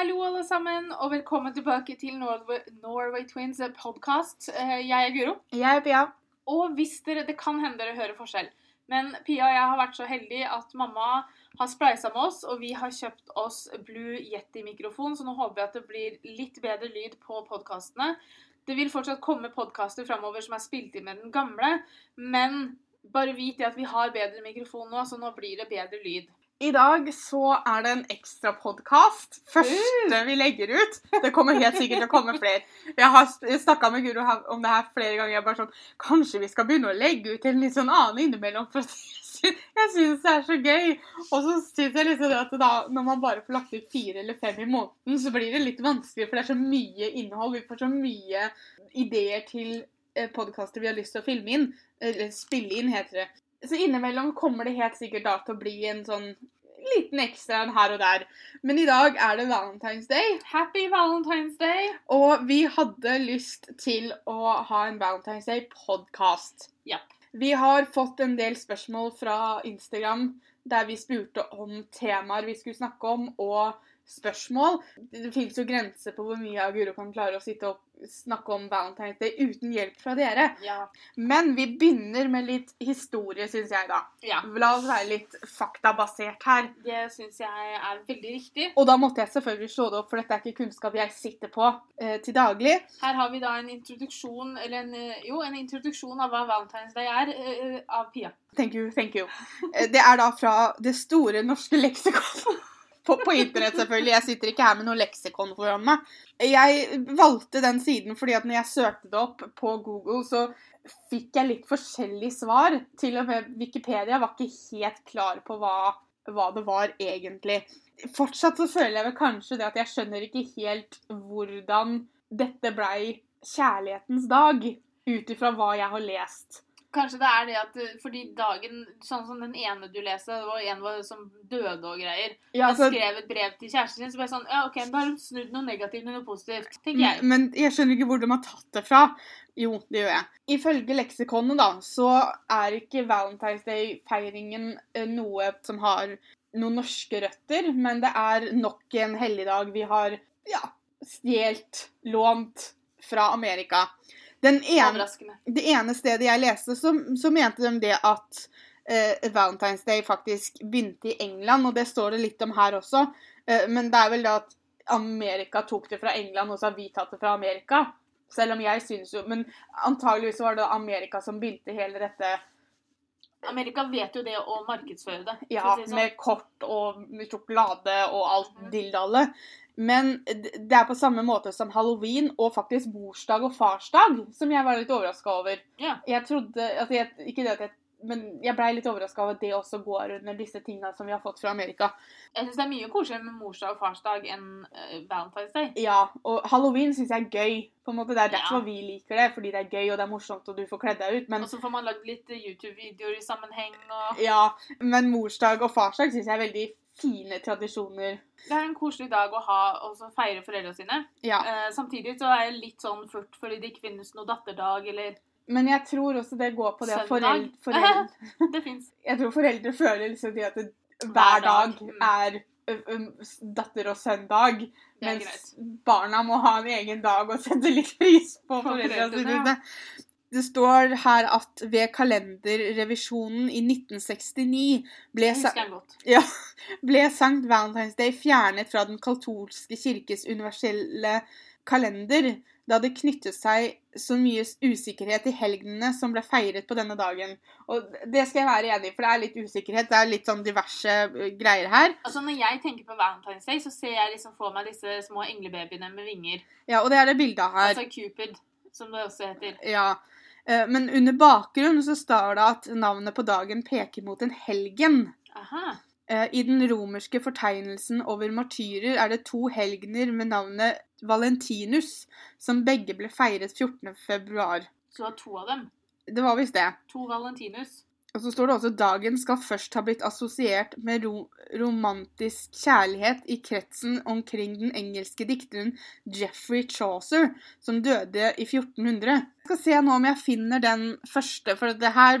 Hallo, alle sammen, og velkommen tilbake til Norway, Norway Twins podkast. Jeg er Guro. Jeg er Pia. Og hvis dere, det kan hende dere hører forskjell, men Pia og jeg har vært så heldige at mamma har spleisa med oss, og vi har kjøpt oss Blue Yeti-mikrofon, så nå håper jeg at det blir litt bedre lyd på podkastene. Det vil fortsatt komme podkaster framover som er spilt inn med den gamle, men bare vit det at vi har bedre mikrofon nå, så nå blir det bedre lyd. I dag så er det en ekstra podkast. Første vi legger ut. Det kommer helt sikkert til å komme flere. Jeg har snakka med Guro om det her flere ganger. Jeg bare sånn Kanskje vi skal begynne å legge ut en litt sånn annen innimellom? For jeg syns det er så gøy. Og så syns jeg liksom at da, når man bare får lagt ut fire eller fem i måneden, så blir det litt vanskelig, for det er så mye innhold. Vi får så mye ideer til podkaster vi har lyst til å filme inn. Eller spille inn, heter det. Så innimellom kommer det helt sikkert da til å bli en sånn liten ekstra en her og der. Men i dag er det Valentine's Day. Happy Valentine's Day! Og vi hadde lyst til å ha en Valentine's Day-podkast. Ja. Vi har fått en del spørsmål fra Instagram der vi spurte om temaer vi skulle snakke om, og spørsmål. Det fins jo grenser på hvor mye av Guro kan klare å sitte og snakke om Valentine's Day uten hjelp fra dere. Ja. Men vi begynner med litt historie, syns jeg, da. ja. La oss være litt faktabasert her. Det syns jeg er veldig riktig. Og da måtte jeg selvfølgelig slå det opp, for dette er ikke kunnskap jeg sitter på eh, til daglig. Her har vi da en introduksjon eller en, eh, jo, en introduksjon av hva Valentine's Day er, eh, av Pia. Thank you, thank you. Eh, Det er da fra Det store norske leksikon. På, på internett, selvfølgelig. Jeg sitter ikke her med noe leksikon foran meg. Jeg valgte den siden fordi at når jeg søkte det opp på Google, så fikk jeg litt forskjellige svar. Til og med Wikipedia var ikke helt klar på hva, hva det var egentlig. Fortsatt så føler jeg vel kanskje det at jeg skjønner ikke helt hvordan dette blei kjærlighetens dag, ut ifra hva jeg har lest. Kanskje det er det at eh, fordi dagen Sånn som den ene du leste, det var en var som døde og greier. Ja, altså, skrev et brev til kjæresten sin, så ble jeg sånn Ja, OK, da har du snudd noe negativt til noe positivt. Tenker jeg. Men jeg skjønner ikke hvor de har tatt det fra. Jo, det gjør jeg. Ifølge leksikonet, da, så er ikke Valentine's Day-feiringen eh, noe som har noen norske røtter, men det er nok en helligdag vi har ja, stjålet, lånt fra Amerika. Den ene, det ene stedet jeg leste, så, så mente de det at eh, Valentine's Day faktisk begynte i England, og det står det litt om her også. Eh, men det er vel da at Amerika tok det fra England, og så har vi tatt det fra Amerika. Selv om jeg synes jo Men antageligvis var det Amerika som begynte hele dette Amerika vet jo det å markedsføre det. ja, si sånn. med kort og med sjokolade og alt mm. dildallet. Men det er på samme måte som halloween og faktisk morsdag og farsdag, som jeg var litt overraska over. Ja. Jeg trodde altså jeg, Ikke det at jeg Men jeg blei litt overraska over at det også går under disse tingene som vi har fått fra Amerika. Jeg syns det er mye koseligere med morsdag og farsdag enn uh, Valentine's Day. Ja, og halloween syns jeg er gøy. På en måte Det er derfor Ja. vi liker det, fordi det er gøy og det er morsomt og du får kledd deg ut. Men, Og så får man lagd litt YouTube-videoer i sammenheng og ja, men morsdag og farsdag syns jeg er veldig fine tradisjoner. Det er en koselig dag å ha og feire foreldrene sine. Ja. Eh, samtidig så er jeg litt sånn furt fordi det ikke finnes noe datterdag eller Men jeg tror også det går på det at foreldre, foreldre Det fins. Jeg tror foreldre føler liksom at det, Hver dag. Mm. er datter- og søndag. Mens greit. Barna må ha en egen dag og sette litt pris på foreldrene. Det står her at ved kalenderrevisjonen i 1969 ble, ja, ble Sankt Valentine's Day fjernet fra den katolske kirkes universelle kalender, da det knyttet seg så mye usikkerhet i helgenene som ble feiret på denne dagen. Og det skal jeg være enig i, for det er litt usikkerhet. Det er litt sånn diverse greier her. Altså Når jeg tenker på Valentine's Day, så ser jeg liksom for meg disse små englebabyene med vinger. Ja, og det er det bildet her. Altså Cupid, som det også heter. Ja. Men under bakgrunnen så står det at navnet på dagen peker mot en helgen. Aha. Eh, I den romerske fortegnelsen over martyrer er det to helgener med navnet Valentinus, som begge ble feiret 14. februar. Så det var to av dem. Det var visst det. To Valentinus. Og så står det også dagen skal først ha blitt assosiert med ro romantisk kjærlighet i kretsen omkring den engelske dikteren Jeffrey Chaucer, som døde i 1400. Jeg skal se nå om jeg finner den første, for det her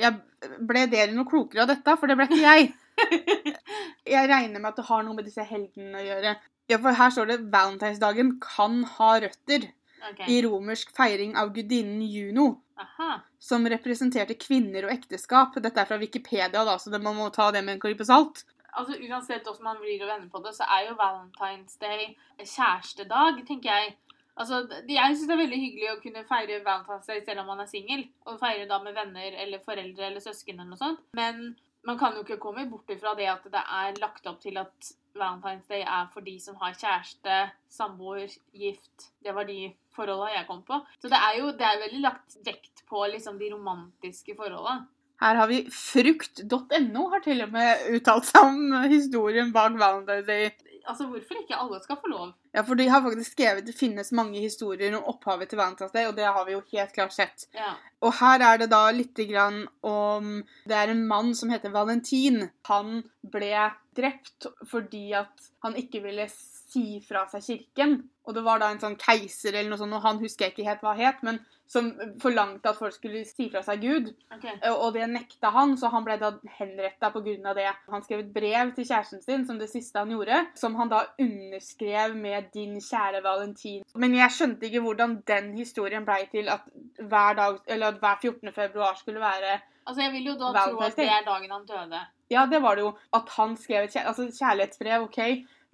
jeg Ble dere noe klokere av dette? For det ble ikke jeg. Jeg regner med at det har noe med disse helgenene å gjøre. Ja, for her står det valentinsdagen kan ha røtter okay. i romersk feiring av gudinnen Juno, Aha. som representerte kvinner og ekteskap. Dette er fra Wikipedia, da, så det, man må ta det med en klype salt. Altså Uansett hvordan man blir og vender på det, så er jo Valentine's Day kjærestedag, tenker jeg. Altså, Jeg syns det er veldig hyggelig å kunne feire Valentine's Day selv om man er singel. Og feire da med venner eller foreldre eller søsken eller noe sånt. Men man kan jo ikke komme bort ifra det at det er lagt opp til at Valentine's Day er for de som har kjæreste, samboer, gift. Det var de forholda jeg kom på. Så det er jo det er veldig lagt vekt på liksom de romantiske forholda. Her har vi frukt.no har til og med uttalt seg om historien bak Valentine's Day. Altså, hvorfor ikke alle skal få lov? Ja, for de har faktisk skrevet det finnes mange historier om opphavet til Valentine's Day, og det har vi jo helt klart sett. Ja. Og her er det da litt grann om Det er en mann som heter Valentin. Han ble drept fordi at han ikke ville si fra seg kirken. Og det var da en sånn keiser eller noe sånt, og han husker jeg ikke helt hva het, men som forlangte at folk skulle si fra seg Gud. Okay. Og det nekta han, så han ble da henretta pga. det. Han skrev et brev til kjæresten sin, som det siste han gjorde, som han da underskrev med 'din kjære Valentin'. Men jeg skjønte ikke hvordan den historien blei til at hver, dag, eller at hver 14. februar skulle være Altså, jeg vil jo da tro at det er dagen han døde. Ja, det var det jo. At han skrev et kjær altså, kjærlighetsbrev, OK,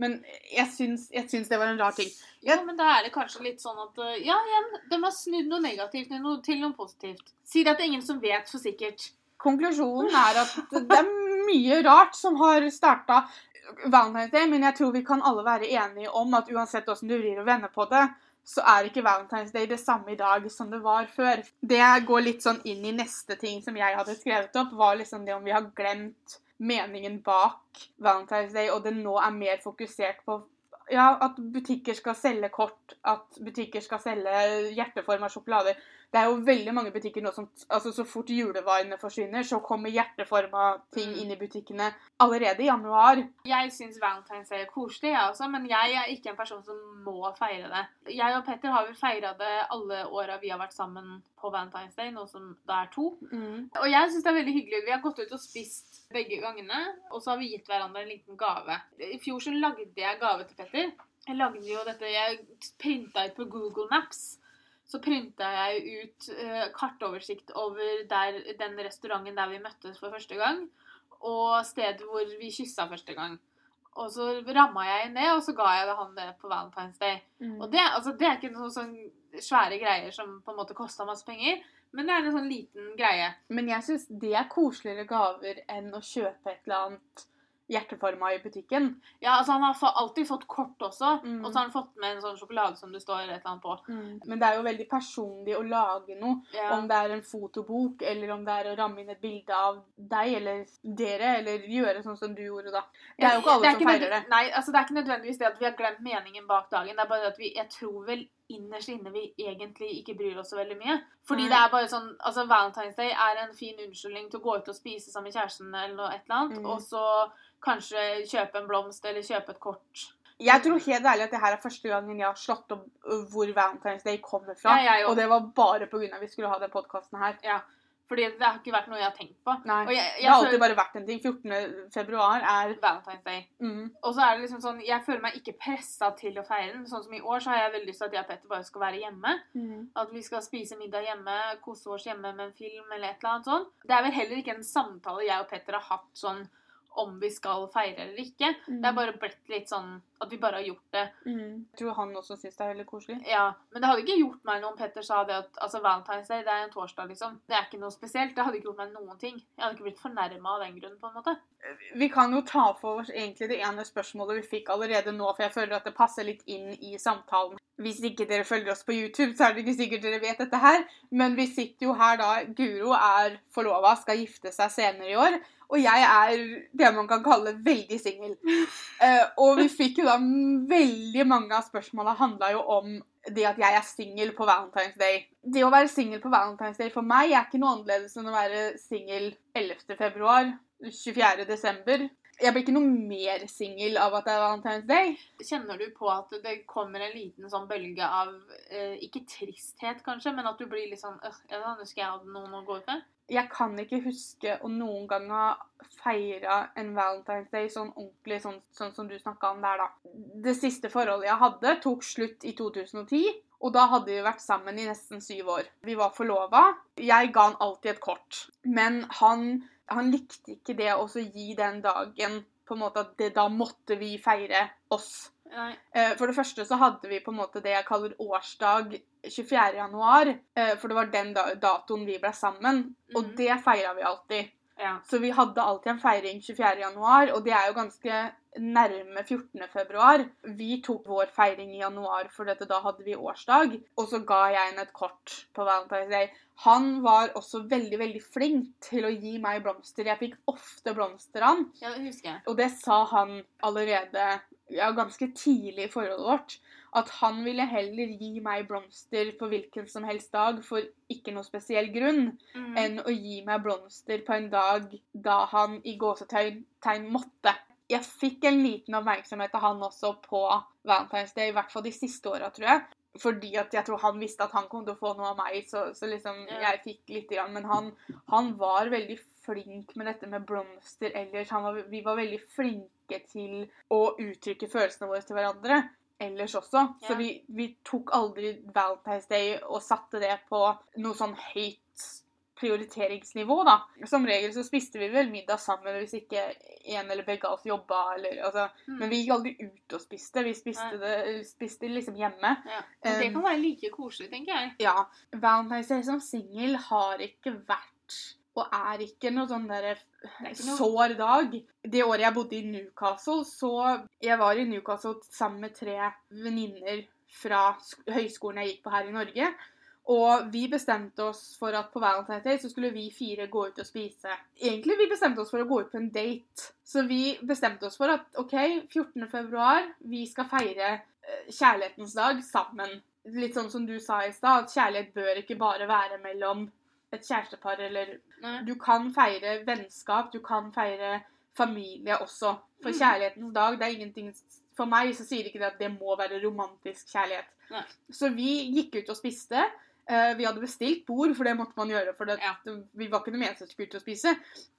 men jeg syns, jeg syns det var en rar ting. Ja, men da er det kanskje litt sånn at uh, Ja, igjen, de har snudd noe negativt til noe, til noe positivt. Sier at det er ingen som vet for sikkert. Konklusjonen er at det er mye rart som har starta Valentine's Day, men jeg tror vi kan alle være enige om at uansett hvordan du vrir og vender på det, så er ikke Valentine's Day det samme i dag som det var før. Det går litt sånn inn i neste ting som jeg hadde skrevet opp, var liksom det om vi har glemt meningen bak Valentine's Day, og det nå er mer fokusert på ja, at butikker skal selge kort, at butikker skal selge hjerteforma sjokolader. Det er jo veldig mange butikker nå som altså Så fort julevarene forsvinner, så kommer hjerteforma ting Mm. inn i butikkene allerede i januar. Jeg syns Valentine's Day er koselig, jeg også, men jeg er ikke en person som må feire det. Jeg og Petter har vel feira det alle åra vi har vært sammen på Valentine's Day, nå som det er to. Og jeg syns det er veldig hyggelig. Vi har gått ut og spist begge gangene, og så har vi gitt hverandre en liten gave. I fjor så lagde jeg gave til Petter. Jeg lagde jo dette Jeg printa ut på Google Maps. Så printa jeg ut eh, kartoversikt over der, den restauranten der vi møttes for første gang, og stedet hvor vi kyssa første gang. Og så ramma jeg ned, og så ga jeg det han det på Valentine's Day. Og det, altså, det er ikke noen sånn svære greier som på en måte kosta masse penger, men det er en sånn liten greie. Men jeg syns det er koseligere gaver enn å kjøpe et eller annet hjerteforma i butikken. Ja, altså Han har alltid fått kort også, Mm. og så har han fått med en sånn sjokolade som det står et eller annet på. Men det er jo veldig personlig å lage noe. Ja. Om det er en fotobok, eller om det er å ramme inn et bilde av deg eller dere, eller gjøre sånn som du gjorde da. Det er jo ikke alle som feirer det. Nei, altså det er ikke nødvendigvis det at vi har glemt meningen bak dagen. Det er bare det at vi, jeg tror vel innerst inne vi egentlig ikke bryr oss så veldig mye. Fordi mm. det er bare sånn Altså Valentine's Day er en fin unnskyldning til å gå ut og spise sammen med kjæresten eller noe et eller annet, Mm. og så kanskje kjøpe en blomst eller kjøpe et kort. Jeg tror helt ærlig at det her er første gangen jeg har slått opp øh, hvor Valentine's Day kommer fra. Ja, og det var bare pga. at vi skulle ha den podkasten her. Fordi det har ikke vært noe jeg har tenkt på. Nei, Og jeg, det har alltid bare vært en ting. 14. februar er Valentine's Day. mm, Og så er det liksom sånn, jeg føler meg ikke pressa til å feire den. Sånn som i år så har jeg veldig lyst til at jeg og Petter bare skal være hjemme. mm. At vi skal spise middag hjemme, kose oss hjemme med en film eller et eller annet sånt. Det er vel heller ikke en samtale jeg og Petter har hatt sånn om vi skal feire eller ikke. Det er bare blitt litt sånn at vi bare har gjort det. mm. Jeg tror han også syns det er veldig koselig. Ja, Men det hadde ikke gjort meg noe om Petter sa det at altså Valentine's Day det er en torsdag, liksom. Det er ikke noe spesielt. Det hadde ikke gjort meg noen ting. Jeg hadde ikke blitt fornærma av den grunn, på en måte. Vi kan jo ta for oss egentlig det ene spørsmålet vi fikk allerede nå, for jeg føler at det passer litt inn i samtalen. Hvis ikke dere følger oss på YouTube, så er det ikke sikkert dere vet dette her, men vi sitter jo her da Guro er forlova, skal gifte seg senere i år, og jeg er det man kan kalle veldig singel. Uh, og vi fikk jo da veldig mange av spørsmåla handla jo om det at jeg er singel på Valentine's Day. Det å være singel på Valentine's Day for meg er ikke noe annerledes enn å være singel 11. februar, 24. desember. Jeg blir ikke noe mer singel av at det er Valentine's Day. Kjenner du på at det kommer en liten sånn bølge av eh, Ikke tristhet, kanskje, men at du blir litt sånn øh, ja, nå skal jeg hadde noen å gå ut med? Jeg kan ikke huske å noen gang ha feira en Valentine's Day sånn ordentlig, sånn, sånn som du snakka om der, da. Det siste forholdet jeg hadde, tok slutt i 2010. Og da hadde vi vært sammen i nesten syv år. Vi var forlova. Jeg ga han alltid et kort. Men han, han likte ikke det å gi den dagen på en måte at det, da måtte vi feire oss. Nei. Eh, For det første så hadde vi på en måte det jeg kaller årsdag 24. januar. eh, For det var den da datoen vi ble sammen. Og Mhm. det feira vi alltid. Ja. Så vi hadde alltid en feiring 24. januar, og det er jo ganske nærme 14. februar. Vi tok vår feiring i januar, for dette, da hadde vi årsdag. Og så ga jeg henne et kort på Valentine's Day. Han var også veldig, veldig flink til å gi meg blomster. Jeg fikk ofte blomster av han. ja, det husker jeg. Og det sa han allerede ja, ganske tidlig i forholdet vårt. At han ville heller gi meg blomster på hvilken som helst dag for ikke noe spesiell grunn, Mm. enn å gi meg blomster på en dag da han i gåsetegn måtte. Jeg fikk en liten oppmerksomhet av han også på Valentine's Day, i hvert fall de siste åra, tror jeg. Fordi at jeg tror han visste at han kom til å få noe av meg, så, så liksom jeg fikk litt. Grann. Men han, han var veldig flink med dette med blomster ellers. Han var, vi var veldig flinke til å uttrykke følelsene våre til hverandre ellers også. Ja. Så vi, vi tok aldri Valentine's Day og satte det på noe sånn høyt prioriteringsnivå, da. Som regel så spiste vi vel middag sammen hvis ikke en eller begge av oss jobba, eller altså Mm. Men vi gikk aldri ut og spiste. Vi spiste det spiste liksom hjemme. ja. Men det Um, kan være like koselig, tenker jeg. Ja. Valentine's Day som singel har ikke vært og er ikke noe sånn derre er sår dag. Det året jeg bodde i Newcastle, så Jeg var i Newcastle sammen med tre venninner fra høyskolen jeg gikk på her i Norge. Og vi bestemte oss for at på Valentine's Day så skulle vi fire gå ut og spise. Egentlig vi bestemte oss for å gå ut på en date. Så vi bestemte oss for at OK, 14. februar, vi skal feire eh, kjærlighetens dag sammen. Litt sånn som du sa i stad, at kjærlighet bør ikke bare være mellom et kjærestepar eller Nei. Du kan feire vennskap, du kan feire familie også. For Mm. kjærlighetens dag, det er ingenting For meg så sier ikke det at det må være romantisk kjærlighet. Nei. Så vi gikk ut og spiste. Eh, vi hadde bestilt bord, for det måtte man gjøre. For det, Ja. vi var ikke noe meningen som skulle ut og spise.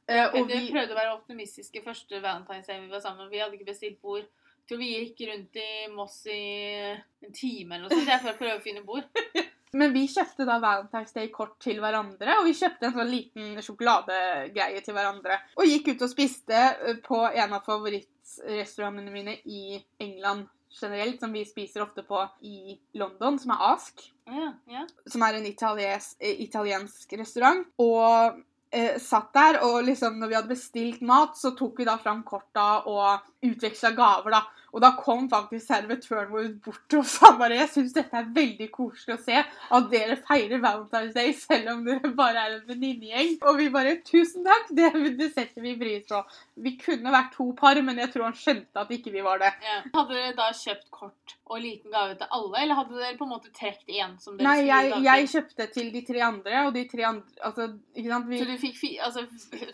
Eh, og Vi prøvde å være optimistiske første Valentine's Day vi var sammen. Vi hadde ikke bestilt bord. Jeg tror vi gikk rundt i Moss i en time eller noe sånt for å prøve å finne bord. men vi kjøpte da Valentine's Day-kort til hverandre, og vi kjøpte en sånn liten sjokoladegreie til hverandre. Og gikk ut og spiste eh, på en av favorittrestaurantene mine i England generelt, som vi spiser ofte på i London, som er Ask. Ja, ja. som er en italiensk, italiensk restaurant. Og eh, satt der, og liksom når vi hadde bestilt mat, så tok vi da fram korta og utveksla gaver, da. Og da kom faktisk servitøren vår bort og sa bare Jeg syns dette er veldig koselig å se at dere feirer Valentine's Day selv om dere bare er en venninnegjeng. Og vi bare Tusen takk, det, det setter vi pris på. Vi kunne vært to par, men jeg tror han skjønte at ikke vi var det. ja. Hadde dere da kjøpt kort og liten gave til alle, eller hadde dere på en måte trukket én som dere Nei, jeg, jeg kjøpte til de tre andre, og de tre andre Altså, ikke sant vi, Så du fikk altså,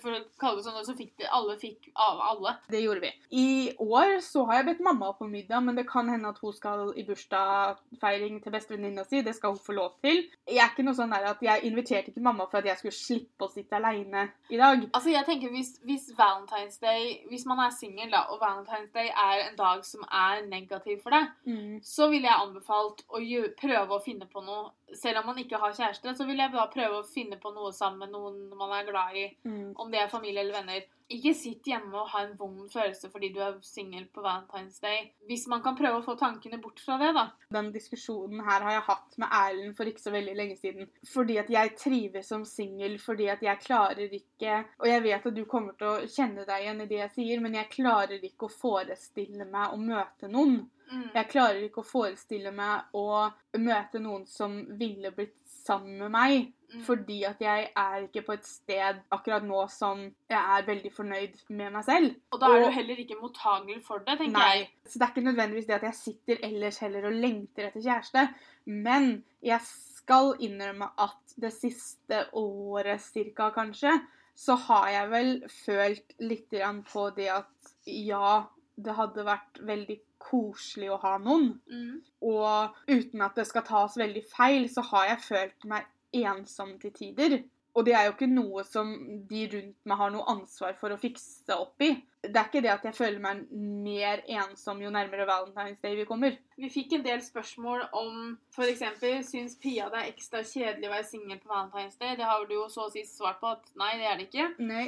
For å kalle det sånn, så fikk det, alle fikk av alle. Det gjorde vi. I år så har jeg bedt mamma på middag, men det kan hende at hun skal i bursdagsfeiring til bestevenninna si. Det skal hun få lov til. Jeg er ikke noe sånn der at jeg inviterte ikke mamma for at jeg skulle slippe å sitte aleine i dag. Altså, jeg tenker hvis, hvis Valentine's Day Hvis man er singel, og Valentine's Day er en dag som er negativ for deg, så ville jeg anbefalt å prøve å finne på noe. Selv om man ikke har kjæreste, så vil jeg da prøve å finne på noe sammen med noen man er glad i. Mm. Om det er familie eller venner. Ikke sitt hjemme og ha en vond følelse fordi du er singel på Valentine's Day. Hvis man kan prøve å få tankene bort fra det, da. Den diskusjonen her har jeg hatt med Erlend for ikke så veldig lenge siden. Fordi at jeg trives som singel, fordi at jeg klarer ikke Og jeg vet at du kommer til å kjenne deg igjen i det jeg sier, men jeg klarer ikke å forestille meg å møte noen. Jeg klarer ikke å forestille meg å møte noen som ville blitt sammen med meg. Mm. Fordi at jeg er ikke på et sted akkurat nå som jeg er veldig fornøyd med meg selv. Og da er og- du heller ikke mottagelig for det, tenker Nei. jeg. Så det er ikke nødvendigvis det at jeg sitter ellers heller og lengter etter kjæreste. Men jeg skal innrømme at det siste året cirka, kanskje, så har jeg vel følt litt på det at ja, det hadde vært veldig koselig å ha noen. Mm. Og uten at det skal tas veldig feil, så har jeg følt meg ensom til tider. Og det er jo ikke noe som de rundt meg har noe ansvar for å fikse opp i. Det er ikke det at jeg føler meg mer ensom jo nærmere Valentine's Day vi kommer. Vi fikk en del spørsmål om f.eks. syns Pia det er ekstra kjedelig å være singel på Valentine's Day. Det har du jo så å si svart på at nei, det er det ikke. Nei.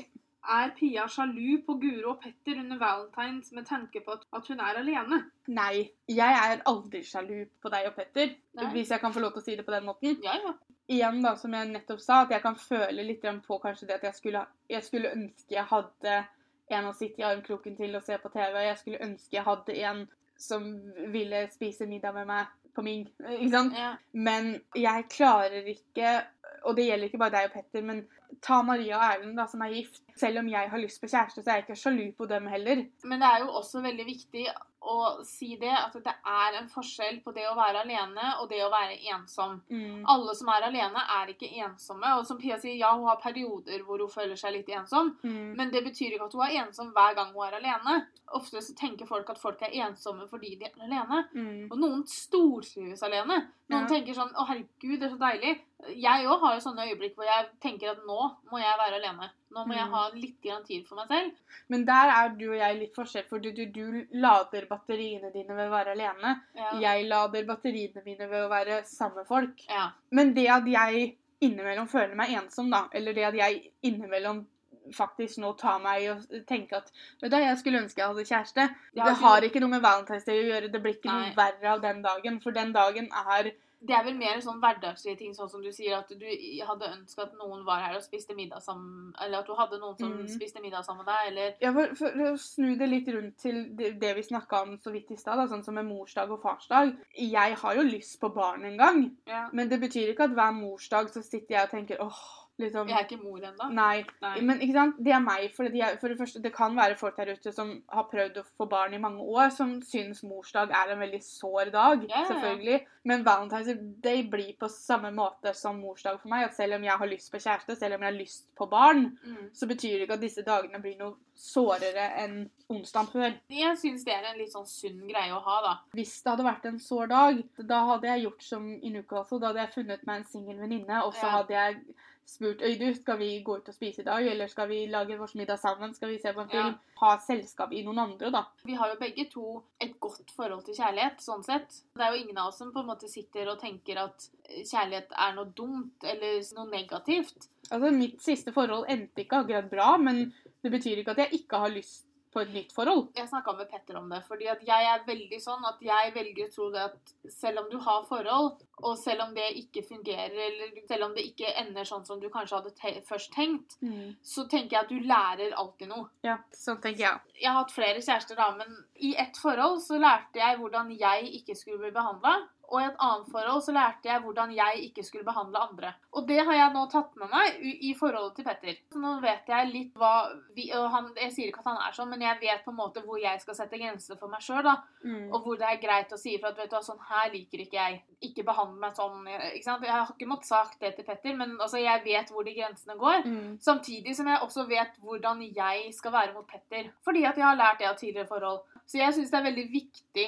Er Pia sjalu på Guro og Petter under Valentine's med tanke på at- hun er alene? Nei. Jeg er aldri sjalu på deg og Petter, Nei. hvis jeg kan få lov til å si det på den måten. Ja, ja. Igjen, da, som jeg nettopp sa, at jeg kan føle litt på kanskje det at jeg skulle, jeg skulle ønske jeg hadde en å sitte i armkroken til og se på TV. Jeg skulle ønske jeg hadde en som ville spise middag med meg på Ming. Ikke sant? ja. Men jeg klarer ikke Og det gjelder ikke bare deg og Petter, men ta Maria og Erlend, da, som er gift. Selv om jeg har lyst på kjæreste, så er jeg ikke sjalu på dem heller. Men det er jo også veldig viktig å si det, at det er en forskjell på det å være alene og det å være ensom. Mm. Alle som er alene, er ikke ensomme. Og som Pia sier, ja, hun har perioder hvor hun føler seg litt ensom. Mm. Men det betyr ikke at hun er ensom hver gang hun er alene. Ofte så tenker folk at folk er ensomme fordi de er alene. Mm. Og noen stortrives alene. Noen Ja. tenker sånn 'Å, herregud, det er så deilig'. Jeg òg har jo sånne øyeblikk hvor jeg tenker at nå må jeg være alene. Nå må jeg Mm. ha litt tid for meg selv. Men der er du og jeg litt forskjell, for du, du, du lader batteriene dine ved å være alene. Ja. Jeg lader batteriene mine ved å være sammen med folk. ja. Men det at jeg innimellom føler meg ensom, da, eller det at jeg innimellom faktisk nå tar meg å tenke at vet du, jeg skulle ønske jeg hadde kjæreste. Det har ikke noe med Valentine's Day å gjøre. Det blir ikke noe verre av den dagen, for den dagen er Det er vel mer sånn hverdagslige ting, sånn som du sier at du hadde ønsket at noen var her og spiste middag sammen Eller at du hadde noen som Mm. spiste middag sammen med deg, eller Ja, for, for å snu det litt rundt til det, det vi snakka om så vidt i stad, sånn som med morsdag og farsdag. Jeg har jo lyst på barn en gang, ja. men det betyr ikke at hver morsdag så sitter jeg og tenker åh, liksom Jeg er ikke mor ennå. Nei. Nei. Men ikke sant? det er meg. For det, er, for det første, det kan være folk der ute som har prøvd å få barn i mange år, som syns morsdag er en veldig sår dag. Yeah. selvfølgelig. Men Valentine's Day blir på samme måte som morsdag for meg. At selv om jeg har lyst på kjæreste, selv om jeg har lyst på barn, Mm. så betyr det ikke at disse dagene blir noe sårere enn onsdag før. Jeg syns det er en litt sånn sunn greie å ha, da. Hvis det hadde vært en sår dag, da hadde jeg gjort som i Newcastle. Da hadde jeg funnet meg en singel venninne, og så Ja. hadde jeg spurt Øy, du, skal vi gå ut og spise i dag, eller skal vi lage vår middag sammen? Skal vi se på en film? Ha selskap i noen andre, da. Vi har jo begge to et godt forhold til kjærlighet, sånn sett. Det er jo ingen av oss som på en måte sitter og tenker at kjærlighet er noe dumt eller noe negativt. Altså, Mitt siste forhold endte ikke akkurat bra, men det betyr ikke at jeg ikke har lyst på et nytt forhold. Jeg snakka med Petter om det, fordi at jeg er veldig sånn at jeg velger å tro det at selv om du har forhold, og selv om det ikke fungerer, eller selv om det ikke ender sånn som du kanskje hadde te først tenkt, så tenker jeg at du lærer alltid noe. Ja, sånn tenker jeg. Jeg har hatt flere kjærester da, men i ett forhold så lærte jeg hvordan jeg ikke skulle bli behandla. Og i et annet forhold så lærte jeg hvordan jeg ikke skulle behandle andre. Og det har jeg nå tatt med meg i i forholdet til Petter. Så nå vet jeg litt hva vi, og han, Jeg sier ikke at han er sånn, men jeg vet på en måte hvor jeg skal sette grenser for meg sjøl. Mm. Og hvor det er greit å si ifra at vet du sånn her liker ikke jeg. Ikke behandle meg sånn. ikke sant? Jeg har ikke måttet sagt det til Petter, men altså, jeg vet hvor de grensene går. Mm. Samtidig som jeg også vet hvordan jeg skal være mot Petter. Fordi at jeg har lært det av tidligere forhold. Så jeg syns det er veldig viktig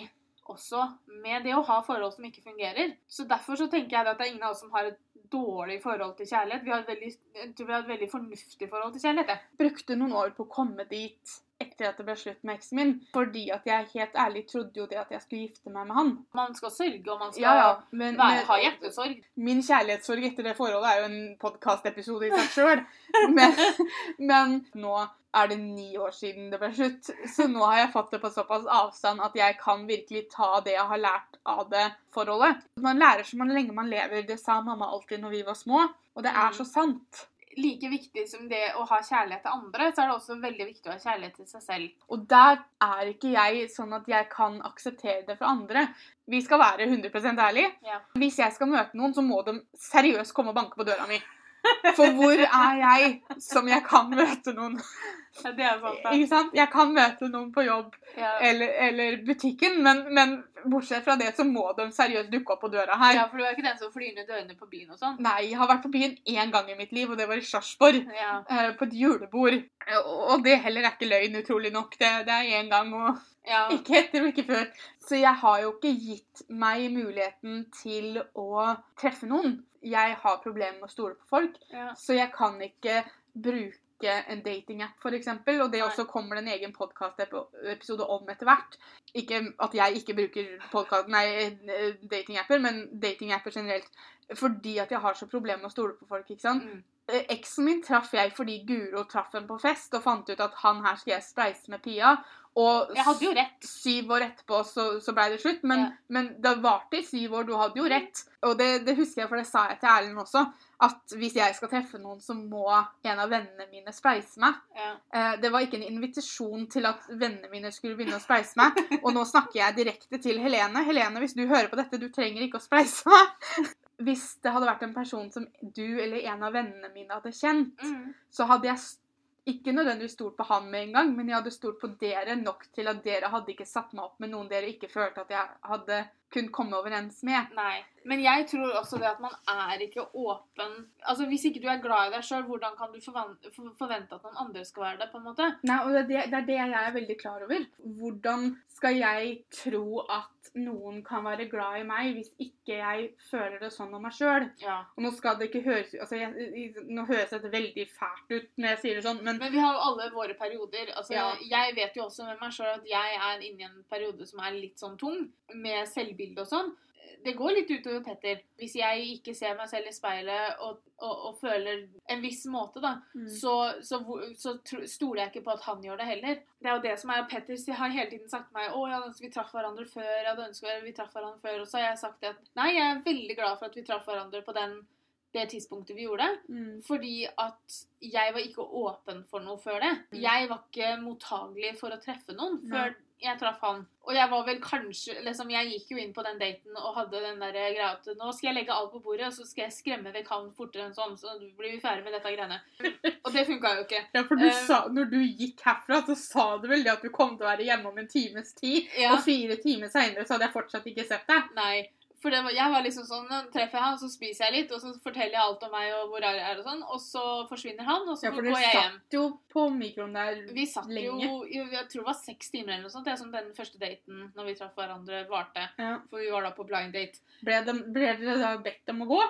også med det å ha forhold som ikke fungerer. Så derfor så tenker jeg at det er ingen av oss som har et dårlig forhold til kjærlighet. Vi har et veldig, vi har et veldig fornuftig forhold til kjærlighet. jeg. Brukte noen år på å komme dit etter at det ble slutt med eksen min, fordi at jeg helt ærlig trodde jo det at jeg skulle gifte meg med han. Man skal sørge, og man skal Ja, ja, men, være, men- ha hjertesorg. Min kjærlighetssorg etter det forholdet er jo en podkastepisode i seg sjøl. Men, men nå er det ni år siden det ble slutt, så nå har jeg fått det på såpass avstand at jeg kan virkelig ta det jeg har lært av det forholdet. Man lærer så man lenge man lever. Det sa mamma alltid når vi var små, og det er Mm. så sant. Like viktig som det å ha kjærlighet til andre, så er det også veldig viktig å ha kjærlighet til seg selv. Og der er ikke jeg sånn at jeg kan akseptere det fra andre. Vi skal være 100% ærlige. Ja. Hvis jeg skal møte noen, så må de seriøst komme og banke på døra mi. For hvor er jeg som jeg kan møte noen? Ja, det er sant, da. Ikke sant? Jeg kan møte noen på jobb Ja. eller, eller butikken, men, men bortsett fra det så må de seriøst dukke opp på døra her. ja, for du er ikke den som flyr ned dørene på byen og sånn. Nei, jeg har vært på byen én gang i mitt liv, og det var i Sarpsborg. Ja. eh, På et julebord. Og det heller er ikke løgn, utrolig nok. Det, det er én gang, og Ja. Ikke etter og ikke før. Så jeg har jo ikke gitt meg muligheten til å treffe noen. Jeg har problemer med å stole på folk, ja. så jeg kan ikke bruke en datingapp, f.eks. Og det også kommer det en egen podkastepisode om etter hvert. Ikke at jeg ikke bruker podcast, nei, datingapper, men datingapper generelt. Fordi at jeg har så problemer med å stole på folk. ikke sant? Mm. Eh, Eksen min traff jeg fordi Guro traff henne på fest og fant ut at han her skal jeg spleise med Pia. Og Jeg hadde jo rett. syv år etterpå så, så ble det slutt. Men, Ja. men det varte i syv år. Du hadde jo rett. Og det, det husker jeg, for det sa jeg til Erlend også. At hvis jeg skal treffe noen, så må en av vennene mine spleise meg. Ja. Eh, det var ikke en invitasjon til at vennene mine skulle begynne å spleise meg. Og nå snakker jeg direkte til Helene. Helene, hvis du hører på dette, du trenger ikke å spleise meg. Hvis det hadde vært en person som du eller en av vennene mine hadde kjent, Mm. så hadde jeg ikke nødvendigvis stolt på han med en gang, men jeg hadde stolt på dere nok til at dere hadde ikke satt meg opp med noen dere ikke følte at jeg hadde kunnet komme overens med. Nei. Men jeg tror også det at man er ikke åpen Altså Hvis ikke du er glad i deg sjøl, hvordan kan du forvente at noen andre skal være det? på en måte? Nei, og det det, det er det jeg er veldig klar over. Hvordan skal jeg tro at noen kan være glad i meg hvis ikke jeg føler det sånn om meg sjøl? Ja. Og nå skal det ikke høres altså jeg, Nå høres dette veldig fælt ut når jeg sier det sånn, men Men vi har jo alle våre perioder. Altså, Ja. Jeg vet jo også med meg sjøl at jeg er inne i en periode som er litt sånn tung, med selvbilde og sånn. Det går litt utover Petter. Hvis jeg ikke ser meg selv i speilet og, og, og føler en viss måte, da, Mm. så, så, så stoler jeg ikke på at han gjør det heller. Det er jo det som er Petter har hele tiden sagt til meg å, jeg ønsket vi traff hverandre før. jeg hadde ønsket vi traff hverandre før, Og så har jeg sagt at nei, jeg er veldig glad for at vi traff hverandre på den, det tidspunktet vi gjorde. Mm. Fordi at jeg var ikke åpen for noe før det. Mm. Jeg var ikke mottagelig for å treffe noen før jeg traff han. Og jeg var vel kanskje liksom, Jeg gikk jo inn på den daten og hadde den der greia at nå skal jeg legge alt på bordet, og så skal jeg skremme vekk han fortere enn sånn, så blir vi ferdig med dette greiene. Og det funka jo ikke. Ja, for du uh, sa, når du gikk herfra, så sa du vel det at du kom til å være hjemme om en times tid. Ja. Og fire timer seinere så hadde jeg fortsatt ikke sett deg. Nei. For det var, jeg var liksom sånn, treffer jeg han, så spiser jeg litt, og så forteller jeg alt om meg og hvor jeg er og sånn, og så forsvinner han, og så Ja, for går jeg hjem. satt jo på mikroen der lenge. Vi satt lenge. jo Jeg tror det var seks timer eller noe sånt. Det er som den første daten når vi traff hverandre, varte. Ja. For vi var da på blind date. Ble, de, ble dere da bedt om å gå?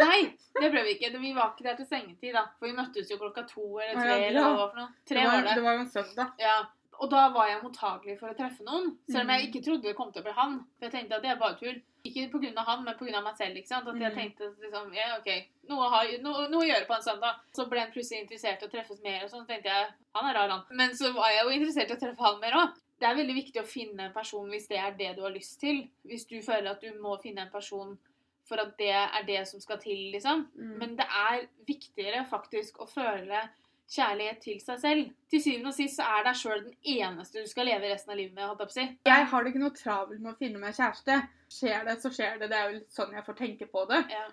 Nei, det ble vi ikke. Vi var ikke der til sengetid, da. For vi møttes jo klokka to eller tre, ja, eller hva ja. for noe. Tre det var, var det. Det var jo en søndag. Ja. Og da var jeg mottagelig for å treffe noen. Selv om jeg Mm. ikke trodde det kom til å bli han. For jeg tenkte at det er bare tull. Ikke pga. han, men pga. meg selv. ikke sant? At jeg Mm. tenkte liksom, ja, ok, noe, har, noe, noe å gjøre på en søndag. Så ble han plutselig interessert i å treffes mer, og sånn. tenkte jeg, han er rar, han. Men så var jeg jo interessert i å treffe han mer òg. Det er veldig viktig å finne en person hvis det er det du har lyst til. Hvis du føler at du må finne en person for at det er det som skal til, liksom. Mm. Men det er viktigere faktisk å føle kjærlighet til seg selv. Til syvende og sist så er deg sjøl den eneste du skal leve resten av livet med. holdt jeg på. Jeg har det ikke noe travelt med å finne meg kjæreste. Skjer det, så skjer det. Det er jo sånn jeg får tenke på det. Ja.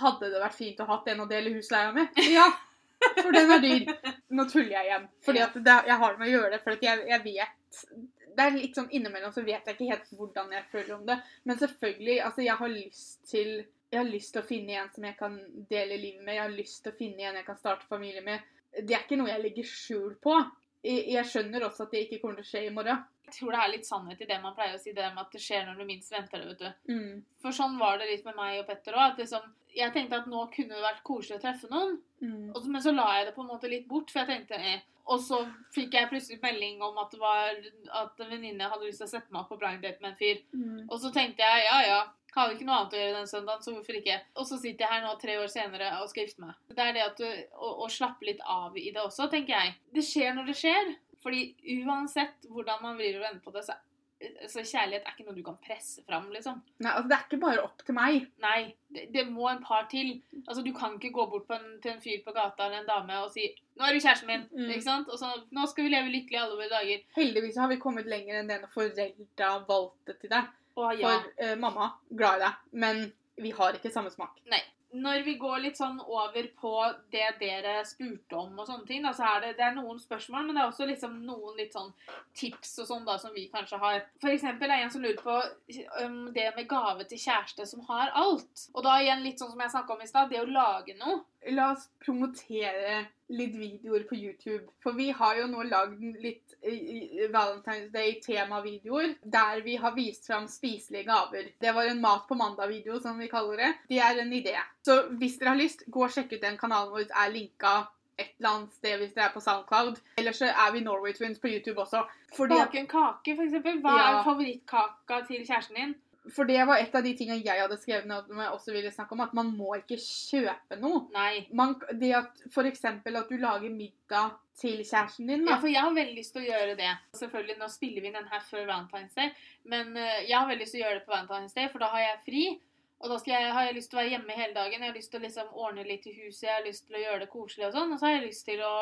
Hadde det vært fint å hatt en å dele husleia med? Ja. For den er dyr. Nå tuller jeg igjen. Fordi at det, jeg har det med å gjøre det. For jeg, jeg vet Det er litt sånn innimellom så vet jeg ikke helt hvordan jeg føler om det. Men selvfølgelig, altså jeg har lyst til jeg har lyst til å finne en som jeg kan dele livet med. Jeg har lyst til å finne en jeg kan starte familie med. Det er ikke noe jeg legger skjul på. Jeg jeg skjønner også at det ikke kommer til å skje i morgen. Jeg tror det er litt sannhet i det man pleier å si, det med at det skjer når du minst venter det. vet du. Mm. For sånn var det litt med meg og Petter òg. Liksom, jeg tenkte at nå kunne det vært koselig å treffe noen, Mm. og så, men så la jeg det på en måte litt bort. For jeg tenkte eh. Og så fikk jeg plutselig melding om at det var at en venninne hadde lyst til å sette meg opp på blind date med en fyr. Mm. Og så tenkte jeg ja, ja. Hadde ikke noe annet å gjøre den søndagen, så hvorfor ikke? Og så sitter jeg her nå tre år senere og skal gifte meg. Det er det at du, å, å slappe litt av i det også, tenker jeg. Det skjer når det skjer. Fordi uansett hvordan man vrir og vender på det, så, så kjærlighet er ikke noe du kan presse fram, liksom. Nei, altså det er ikke bare opp til meg. Nei, det, det må en par til. Altså, Du kan ikke gå bort på en, til en fyr på gata eller en dame og si 'Nå er du kjæresten min', Mm. ikke sant? Og så 'Nå skal vi leve lykkelig alle våre dager'. Heldigvis har vi kommet lenger enn det når foreldra valgte til deg. Å ja. For eh, mamma, glad i deg, men vi har ikke samme smak. Nei. Når vi går litt sånn over på det dere spurte om og sånne ting, da, så er det, det er noen spørsmål, men det er også liksom noen litt sånn tips og sånn da, som vi kanskje har. For eksempel er det en som lurer på um, det med gave til kjæreste som har alt. Og da igjen litt sånn som jeg snakket om i stad, det å lage noe. La oss promotere litt videoer på YouTube. For vi har jo nå lagd litt Valentine's Day-temavideoer der vi har vist fram spiselige gaver. Det var en Mat på mandag-video, som vi kaller det. Det er en idé. Så hvis dere har lyst, gå og sjekk ut den kanalen vår. er linka et eller annet sted hvis det er på SoundCloud. Ellers så er vi Norway Twins på YouTube også. Fordi Bake en kake, eksempel. Hva Ja. er favorittkaka til kjæresten din? For det var et av de tingene jeg hadde skrevet ned som jeg også ville snakke om, at man må ikke kjøpe noe. Nei. Man, det at eksempel at du lager middag til kjæresten din, Ja, for jeg har veldig lyst til å gjøre det. Selvfølgelig, Nå spiller vi den her før Valentine's Day, men eh, jeg har veldig lyst til å gjøre det på Valentine's Day, for da har jeg fri. Og da skal jeg, har jeg lyst til å være hjemme hele dagen. Jeg har lyst til å liksom ordne litt i huset, jeg har lyst til å gjøre det koselig og sånn. Og så har jeg lyst til å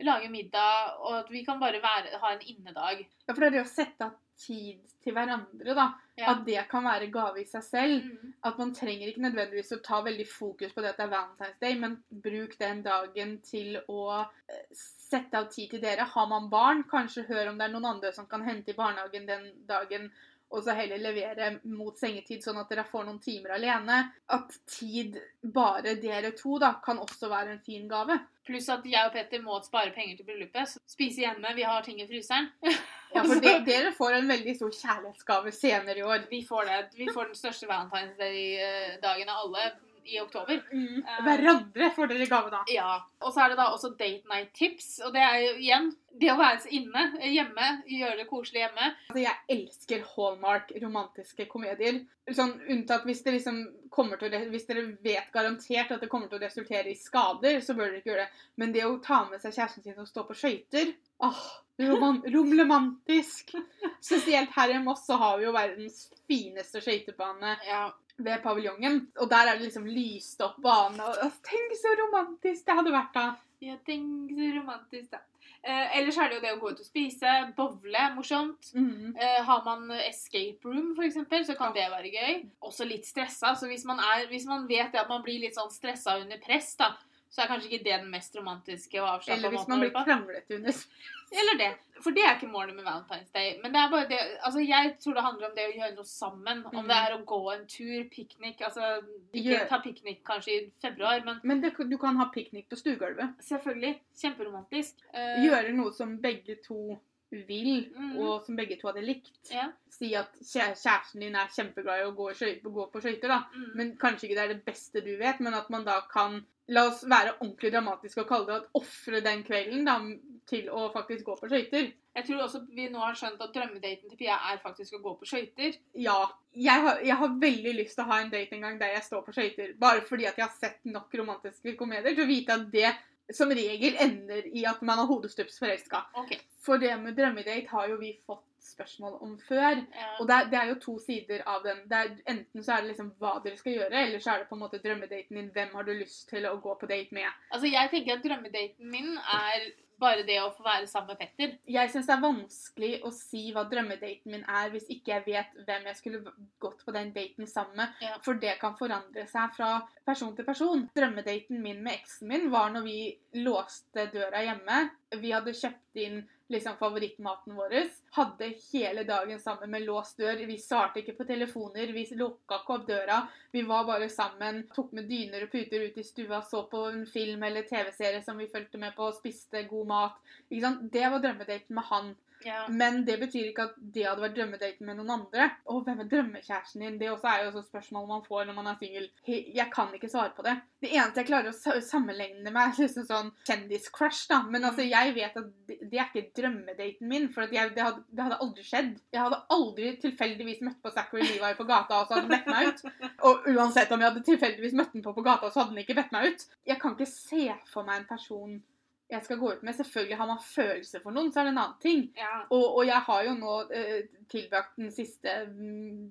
lage middag, og at vi kan bare være, ha en innedag. Ja, for det er det å sette av tid til hverandre, da. Ja. At det kan være gave i seg selv. Mm. At man trenger ikke nødvendigvis å ta veldig fokus på det at det er Valentine's Day, men bruk den dagen til å eh, sette av tid til dere. Har man barn, kanskje hør om det er noen andre som kan hente i barnehagen den dagen, og så heller levere mot sengetid, sånn at dere får noen timer alene. At tid bare dere to da, kan også være en fin gave. Pluss at jeg og Petter må spare penger til bryllupet. Spise hjemme, vi har ting i fryseren. Ja, for de, dere får en veldig stor kjærlighetsgave senere i år. Vi får det. Vi får den største Valentine's Day-dagen av alle i oktober. Mm. Eh. Hverandre får dere gave da. Ja. Og så er det da også date night tips. Og det er jo igjen det å være inne, hjemme, gjøre det koselig hjemme. Altså, jeg elsker Hallmark romantiske komedier. Sånn unntatt hvis det liksom kommer til å, Hvis dere vet garantert at det kommer til å resultere i skader, så bør dere ikke gjøre det. Men det å ta med seg kjæresten sin og stå på skøyter Åh, romlemantisk. Spesielt her i Moss så har vi jo verdens fineste skøytebane Ja. Ved paviljongen. Og der er det liksom lyst opp bane. Og, tenk så romantisk det hadde vært da. Ja, tenk så romantisk, da. Eh, ellers er det jo det å gå ut og spise, bowle, morsomt. Mm. Eh, har man escape room, eksempel, så kan det være gøy. Også litt stressa. Så hvis man, er, hvis man vet at man blir litt sånn stressa under press, da, så er kanskje ikke det den mest romantiske og avslappa Eller hvis måten man blir kranglete under Eller det. For det er ikke målet med Valentine's Day. Men det er bare det Altså, jeg tror det handler om det å gjøre noe sammen. Om Mm. det er å gå en tur, piknik Altså, ikke ta piknik kanskje i februar, men Men det, du kan ha piknik på stuegulvet. selvfølgelig. Kjemperomantisk. Eh, Gjøre noe som begge to vil, Mm. og som begge to hadde likt. Ja. Si at kjæresten din er kjempeglad i å gå, i gå på skøyter, da. Mm. Men kanskje ikke det er det beste du vet, men at man da kan La oss være ordentlig dramatiske og kalle det at ofre den kvelden da, til å faktisk gå på skøyter. Jeg tror også vi nå har skjønt at drømmedaten til Pia er faktisk å gå på skøyter. Ja. Jeg har, jeg har veldig lyst til å ha en date en gang der jeg står på skøyter. Bare fordi at jeg har sett nok romantiske komedier til å vite at det som regel ender i at man er hodestups forelska. Okay. For det med drømmedate har jo vi fått spørsmål om før. Ja. Og det er, det er jo to sider av den. Er, enten så er det liksom hva dere skal gjøre, eller så er det på en måte drømmedaten din. Hvem har du lyst til å gå på date med? Altså, jeg tenker at drømmedaten min er bare det å få være sammen med Petter. Jeg syns det er vanskelig å si hva drømmedaten min er, hvis ikke jeg vet hvem jeg skulle gått på den daten sammen med. Ja. For det kan forandre seg fra person til person. Drømmedaten min med eksen min var når vi låste døra hjemme. Vi hadde kjøpt inn liksom favorittmaten vår. Hadde hele dagen sammen med låst dør. Vi svarte ikke på telefoner. Vi lukka ikke opp døra. Vi var bare sammen. Tok med dyner og puter ut i stua, så på en film eller TV-serie som vi fulgte med på, spiste god mat. Ikke sant? Det var drømmedaten med han. Ja. Men det betyr ikke at det hadde vært drømmedaten med noen andre. Og hvem er drømmekjæresten din? Det også er jo også spørsmål man får når man er singel. Jeg kan ikke svare på det. Det eneste jeg klarer å sa- sammenligne med, er liksom sånn kjendiscrush, da. Men altså, jeg vet at det det er ikke drømmedaten min, for jeg, det, hadde, det hadde aldri skjedd. Jeg hadde aldri tilfeldigvis møtt på Zachary Levi på gata, og så hadde han bedt meg ut. Og uansett om jeg hadde tilfeldigvis møtt den på på gata, så hadde han ikke bedt meg ut. Jeg kan ikke se for meg en person jeg skal gå ut med. Selvfølgelig har man følelser for noen, så er det en annen ting. ja. Og, og jeg har jo nå eh, tilbrakt den siste mm,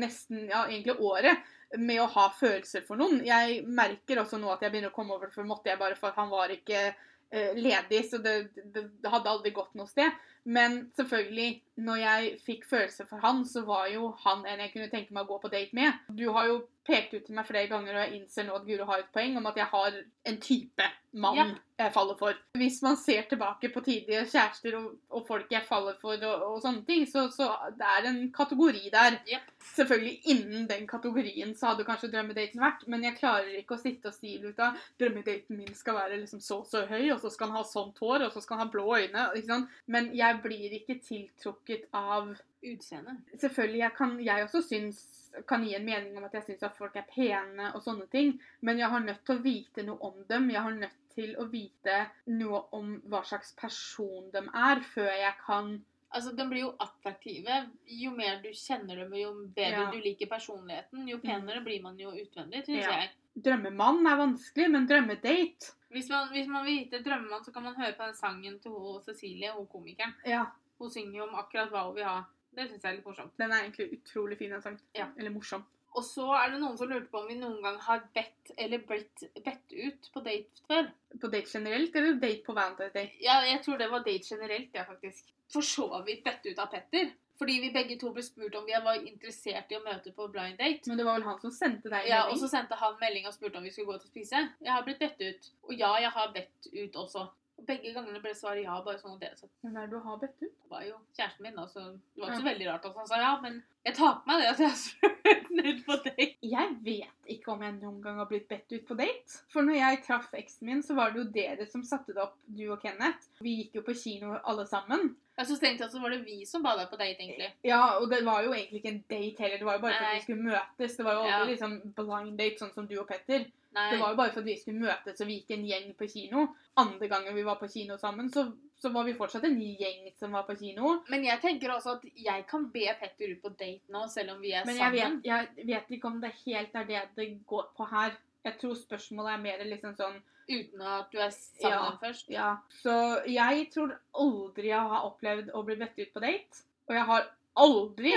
nesten, ja, egentlig året med å ha følelser for noen. Jeg merker også nå at jeg begynner å komme over det, for måtte jeg bare for han var ikke eh, ledig, så det, det, det hadde aldri gått noe sted. Men selvfølgelig, når jeg fikk følelser for han, så var jo han en jeg kunne tenke meg å gå på date med. Du har jo pekt ut til meg flere ganger, og jeg innser nå at Guro har et poeng om at jeg har en type mann Ja. jeg faller for. Hvis man ser tilbake på tidlige kjærester og, og folk jeg faller for og, og sånne ting, så, så det er en kategori der. Jepp. Selvfølgelig innen den kategorien så hadde kanskje drømmedaten vært, men jeg klarer ikke å sitte og stile ut av drømmedaten min skal være liksom så så høy, og så skal han ha sånt hår, og så skal han ha blå øyne. Men jeg blir ikke tiltrukket av Utseende. Selvfølgelig, jeg kan jeg også synes, kan gi en mening om at jeg syns at folk er pene og sånne ting, men jeg har nødt til å vite noe om dem. Jeg har nødt til å vite noe om hva slags person de er, før jeg kan Altså, De blir jo attraktive. Jo mer du kjenner dem, jo bedre Ja. du liker personligheten, jo penere blir man jo utvendig, syns Ja. jeg. Drømmemann er vanskelig, men drømmedate Hvis man, hvis man vil vite drømmemann, så kan man høre på den sangen til hun Cecilie, hun komikeren. Ja, Hun synger jo om akkurat hva hun vil ha. Det syns jeg er litt morsomt. den er egentlig utrolig fin, den sangen. Ja. Eller morsom. Og så er det noen som lurte på om vi noen gang har bedt eller blitt bedt ut på date før. På date generelt, eller date på Valentine's Day? Ja, jeg tror det var date generelt, ja, faktisk. For så vidt bedt ut av Petter. Fordi vi begge to ble spurt om vi var interessert i å møte på blind date. Men det var vel han som sendte deg en Ja, Og så sendte han melding og spurte om vi skulle gå ut og spise. Jeg har blitt bedt ut. Og ja, jeg har bedt ut også. Begge gangene ble svaret ja, bare sånn at dere så Hvem er det du har bedt ut? det var jo kjæresten min, da, så det var ikke så veldig rart at han sa ja. Men jeg tar på meg det at jeg har spurt ut på date. Jeg vet ikke om jeg noen gang har blitt bedt ut på date. For når jeg traff eksen min, så var det jo dere som satte det opp, du og Kenneth. Vi gikk jo på kino alle sammen. Jeg så egentlig at så var det vi som ba deg på date, egentlig. Ja, og det var jo egentlig ikke en date heller. Det var jo bare for at vi skulle møtes. Det var jo aldri Ja. liksom blind date, sånn som du og Petter. Nei. Det var jo bare for at vi skulle møtes, og vi gikk en gjeng på kino. Andre gangen vi var på kino sammen, så, så var vi fortsatt en gjeng som var på kino. Men jeg tenker også at jeg kan be Petter ut på date nå, selv om vi er Men jeg sammen. Men jeg vet ikke om det helt er det det går på her. Jeg tror spørsmålet er mer liksom sånn Uten at du er sammen Ja. først. Ja. Så jeg tror aldri jeg har opplevd å bli bedt ut på date. Og jeg har aldri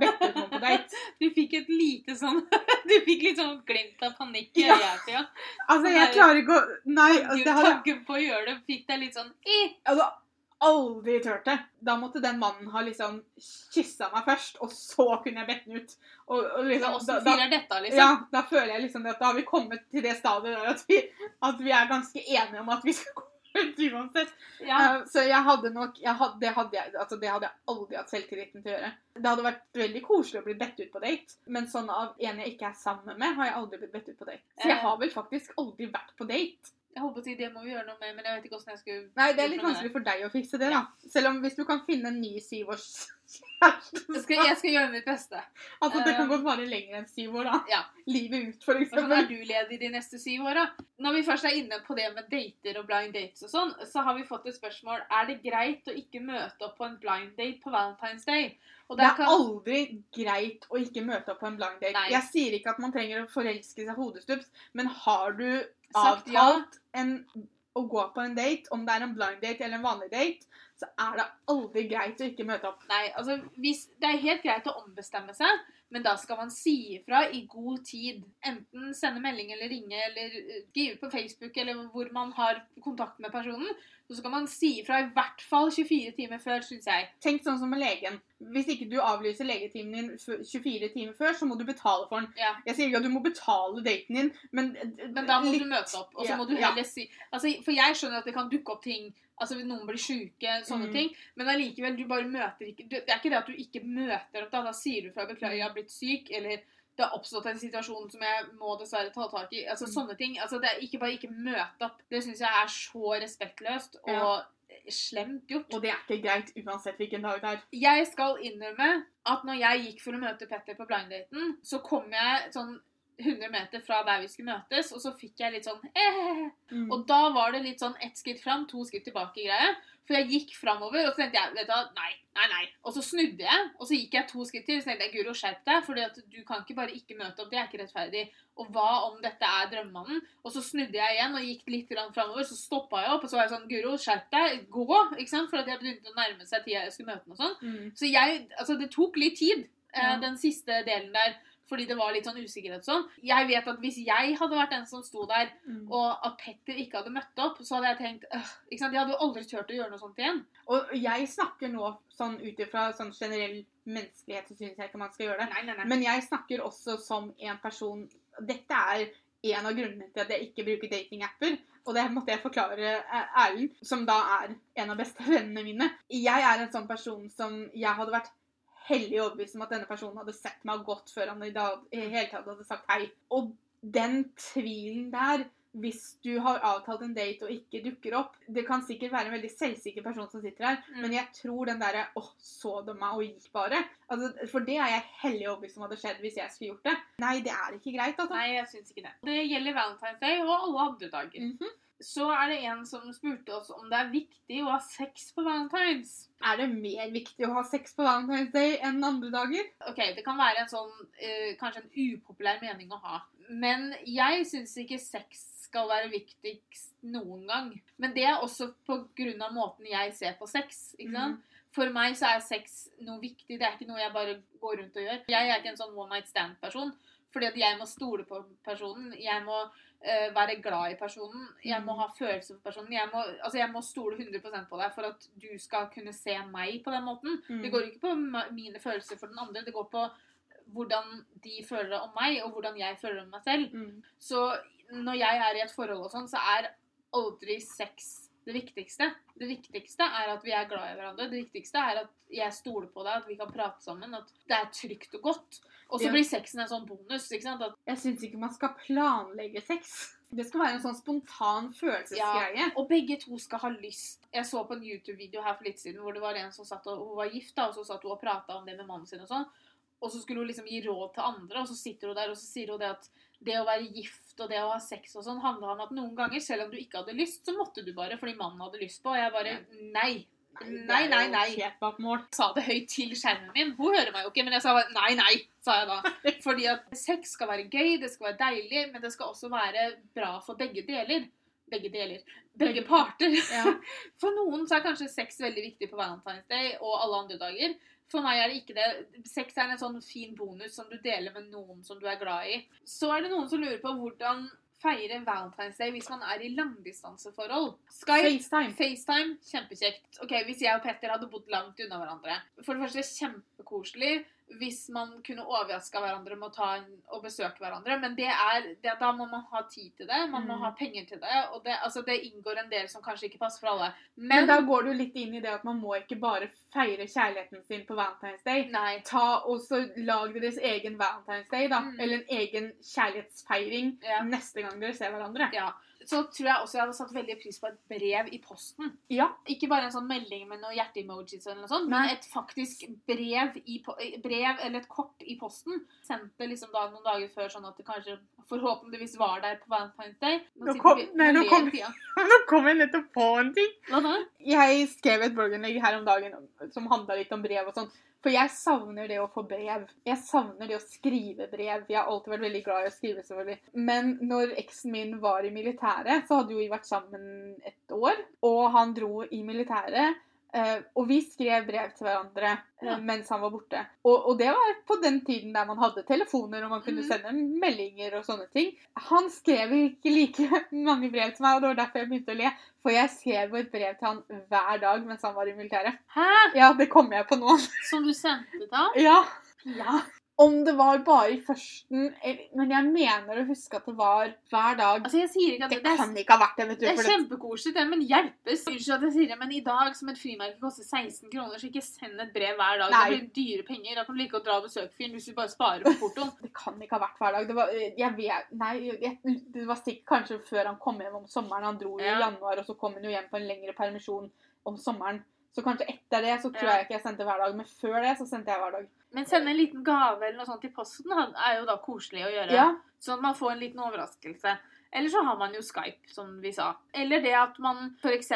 bedt ut på date. Du fikk et lite sånn Du fikk litt sånn glimt av panikk i Ja. Altså, jeg der, klarer ikke å Nei, Du det hadde tanken på å gjøre det fikk deg litt sånn i. Altså, aldri turt det. Da måtte den mannen ha liksom kyssa meg først, og så kunne jeg bedt den ut. Og, og liksom, da, da, dette, liksom? ja, da føler jeg liksom at da har vi kommet til det stadiet at vi, at vi er ganske enige om at vi skal gå uansett. Ja. Uh, så jeg hadde nok jeg hadde, det, hadde jeg, altså det hadde jeg aldri hatt selvtilliten til å gjøre. Det hadde vært veldig koselig å bli bedt ut på date, men sånn av en jeg ikke er sammen med, har jeg aldri blitt bedt ut på date. Så jeg Eh. har vel faktisk aldri vært på date. Jeg håper å det må vi gjøre noe med, men jeg vet ikke åssen jeg skulle Nei, det er litt vanskelig for deg å fikse det, da. Selv om hvis du kan finne en ny syvårskjæreste Jeg skal, jeg skal gjøre mitt beste. Altså, det kan Eh. godt vare lenger enn syv år, da. Ja. Livet ut, for eksempel. Hvordan er du ledig de neste syv åra? Når vi først er inne på det med dater og blind dates og sånn, så har vi fått et spørsmål Er det greit å ikke møte opp på en blind date på Valentine's Day. Det er kan aldri greit å ikke møte opp på en blind date. Nei. Jeg sier ikke at man trenger å forelske seg hodestups, men har du Sagt ja. en, å gå på en date, om det er en blind date eller en vanlig date, så er det aldri greit å ikke møte opp. Nei, altså hvis, Det er helt greit å ombestemme seg, men da skal man si ifra i god tid. Enten sende melding eller ringe eller eh, skrive på Facebook eller hvor man har kontakt med personen. Så skal man si ifra i hvert fall 24 timer før, syns jeg. Tenk sånn som med legen. Hvis ikke du avlyser legetimen din 24 timer før, så må du betale for den. Ja. Jeg sier ikke at du må betale daten din, men Men da må litt- du møte opp, og så Ja, må du heller si altså, For jeg skjønner at det kan dukke opp ting Altså hvis noen blir syke, sånne Mm. ting. Men allikevel, du bare møter ikke Det er ikke det at du ikke møter opp, da. Da sier du fra 'beklager, jeg har blitt syk', eller 'det har oppstått en situasjon som jeg må dessverre ta tak i'. Altså Mm. sånne ting. Altså det er ikke bare ikke møte opp. Det syns jeg er så respektløst og Ja. slemt gjort. Og det er ikke greit uansett hvilken dag det er. Jeg skal innrømme at når jeg gikk for å møte Petter på blinddaten, så kom jeg sånn 100 meter fra der vi skulle møtes, og så fikk jeg litt sånn eh. Mm. Og da var det litt sånn ett skritt fram, to skritt tilbake-greie. For jeg gikk framover, og så tenkte jeg vet du nei, nei, nei. Og så snudde jeg, og så gikk jeg to skritt til. Og så tenkte jeg Guro, skjerp deg, for du kan ikke bare ikke møte opp. Det er ikke rettferdig. Og hva om dette er drømmemannen? Og så snudde jeg igjen og gikk litt framover. Så stoppa jeg opp, og så var jeg sånn Guro, skjerp deg, gå. ikke sant? For at jeg begynte å nærme seg tida jeg skulle møte den og sånn. Mm. Så jeg, altså det tok litt tid, eh, den siste delen der. Fordi det var litt sånn usikkerhet sånn. Jeg vet at hvis jeg hadde vært den som sto der, Mm. og at Petter ikke hadde møtt opp, så hadde jeg tenkt øh, ikke sant? Jeg hadde jo aldri turt å gjøre noe sånt igjen. Og jeg snakker nå sånn ut ifra sånn generell menneskelighet, så syns jeg ikke man skal gjøre det. Nei, nei, nei. Men jeg snakker også som en person Dette er en av grunnene til at jeg ikke bruker datingapper. Og det måtte jeg forklare eh, Erlend, som da er en av bestevennene mine. Jeg er en sånn person som jeg hadde vært hellig overbevist om at denne personen hadde sett meg godt før han i det hele tatt hadde sagt hei. Og den tvilen der hvis du har avtalt en date og ikke dukker opp Det kan sikkert være en veldig selvsikker person som sitter her, Mm. men jeg tror den derre åh, så de meg og gikk bare? Altså, for det er jeg hellig overbevist om hadde skjedd hvis jeg skulle gjort det. Nei, det er ikke greit, altså. Nei, jeg syns ikke det. Det gjelder Valentine's Day og alle andre dager. Mhm. Så er det en som spurte oss om det er viktig å ha sex på Valentine's. Er det mer viktig å ha sex på Valentine's Day enn andre dager? Ok, Det kan være en sånn eh, kanskje en upopulær mening å ha. Men jeg syns ikke sex skal være viktigst noen gang. Men det er også av måten jeg ser på sex. ikke sant? For meg så er sex noe viktig. Det er ikke noe jeg bare går rundt og gjør. Jeg er ikke en sånn one night stand-person. Fordi at jeg må stole på personen. Jeg må eh, være glad i personen. Jeg må Mm. ha følelser for personen. Jeg må, altså jeg må stole 100% på deg for at du skal kunne se meg på den måten. Mm. Det går ikke på mine følelser for den andre. Det går på hvordan de føler om meg, og hvordan jeg føler om meg selv. Mm. Så når jeg er i et forhold og sånn, så er aldri sex det viktigste. Det viktigste er at vi er glad i hverandre. Det viktigste er at jeg stoler på deg, at vi kan prate sammen, at det er trygt og godt. Og så Ja. blir sexen en sånn bonus. ikke sant? At, Jeg syns ikke man skal planlegge sex. Det skal være en sånn spontan følelsesgreie. Ja, og begge to skal ha lyst. Jeg så på en YouTube-video her for litt siden hvor det var en som satt og hun var gift, da, og så satt hun og prata om det med mannen sin og sånn. Og så skulle hun liksom gi råd til andre, og så sitter hun der og så sier hun det at det å være gift og det å ha sex og sånn handla om at noen ganger, selv om du ikke hadde lyst, så måtte du bare fordi mannen hadde lyst på. Og jeg bare Nei. Nei, nei, nei. Jeg sa det høyt til skjermen min. Hun hører meg jo ikke, men jeg sa nei, nei, sa jeg da. Fordi at sex skal være gøy, det skal være deilig, men det skal også være bra for begge deler. Begge deler. Begge parter. Ja. For noen så er kanskje sex veldig viktig på Valentine's Day og alle andre dager. For meg er det ikke det. Sex er en sånn fin bonus som du deler med noen som du er glad i. Så er det noen som lurer på hvordan feire Valentine's Day hvis man er i langdistanseforhold. Skype FaceTime. FaceTime, kjempekjekt. Ok, Hvis jeg og Petter hadde bodd langt unna hverandre For det første kjempekoselig hvis man kunne overraska hverandre med å ta en, besøke hverandre. Men det er, det, da må man ha tid til det, man må Mm. ha penger til det. Og det, altså, det inngår en del som kanskje ikke passer for alle. Men Men, da går du litt inn i det at man må ikke bare feire kjærligheten sin på Valentine's Day. Nei. Ta og så Lag deres egen Valentine's Day, da. Mm. Eller en egen kjærlighetsfeiring Ja. neste gang dere ser hverandre. ja. Så tror jeg også jeg hadde satt veldig pris på et brev i posten. Ja. Ikke bare en sånn melding med noen hjerte-emojis, eller noe sånt, Nei. men et faktisk brev, i, po- brev eller et kort i posten. Sendt det liksom da noen dager før, sånn at det kanskje forhåpentligvis var der på Valentine's Day. Nå nå kom- vi- nei, nå kom- Nå kom jeg nettopp på en ting. Hva da? Jeg skrev et blogginnlegg her om dagen som handla litt om brev og sånn. For jeg savner det å få brev. Jeg savner det å skrive brev. Jeg har alltid vært veldig glad i å skrive, selvfølgelig. Men når eksen min var i militæret, så hadde jo vi vært sammen et år. Og han dro i militæret. Eh, og vi skrev brev til hverandre uh, Ja. mens han var borte. Og, og det var på den tiden der man hadde telefoner og man kunne mm. sende meldinger og sånne ting. Han skrev ikke like mange brev til meg, og det var derfor jeg begynte å le. For jeg skrev jo et brev til han hver dag mens han var i militæret. Hæ? Ja, det kom jeg på nå. Som du sendte da? Ja. ja. Om det var bare i førsten Men jeg mener å huske at det var hver dag. Altså, jeg sier ikke at Det det, kan ikke ha vært det, vet du. det er kjempekoselig, det, men hjelpes. Unnskyld at jeg sier det, men i dag som et frimerke koster 16 kroner, så ikke send et brev hver dag. Nei. Det blir dyre penger. Da kan du like å dra og besøke fyren hvis du bare sparer på portoen. det kan ikke ha vært hver dag. Det var, jeg vet, nei, jeg, det var sikkert kanskje før han kom hjem om sommeren. Han dro jo Ja. i januar, og så kom han jo hjem på en lengre permisjon om sommeren. Så kanskje etter det så tror Ja. jeg ikke jeg sendte hver dag, men før det så sendte jeg hver dag. Men sende en liten gave eller noe sånt i posten er jo da koselig å gjøre. Ja, Sånn at man får en liten overraskelse. Eller så har man jo Skype, som vi sa. Eller det at man f.eks.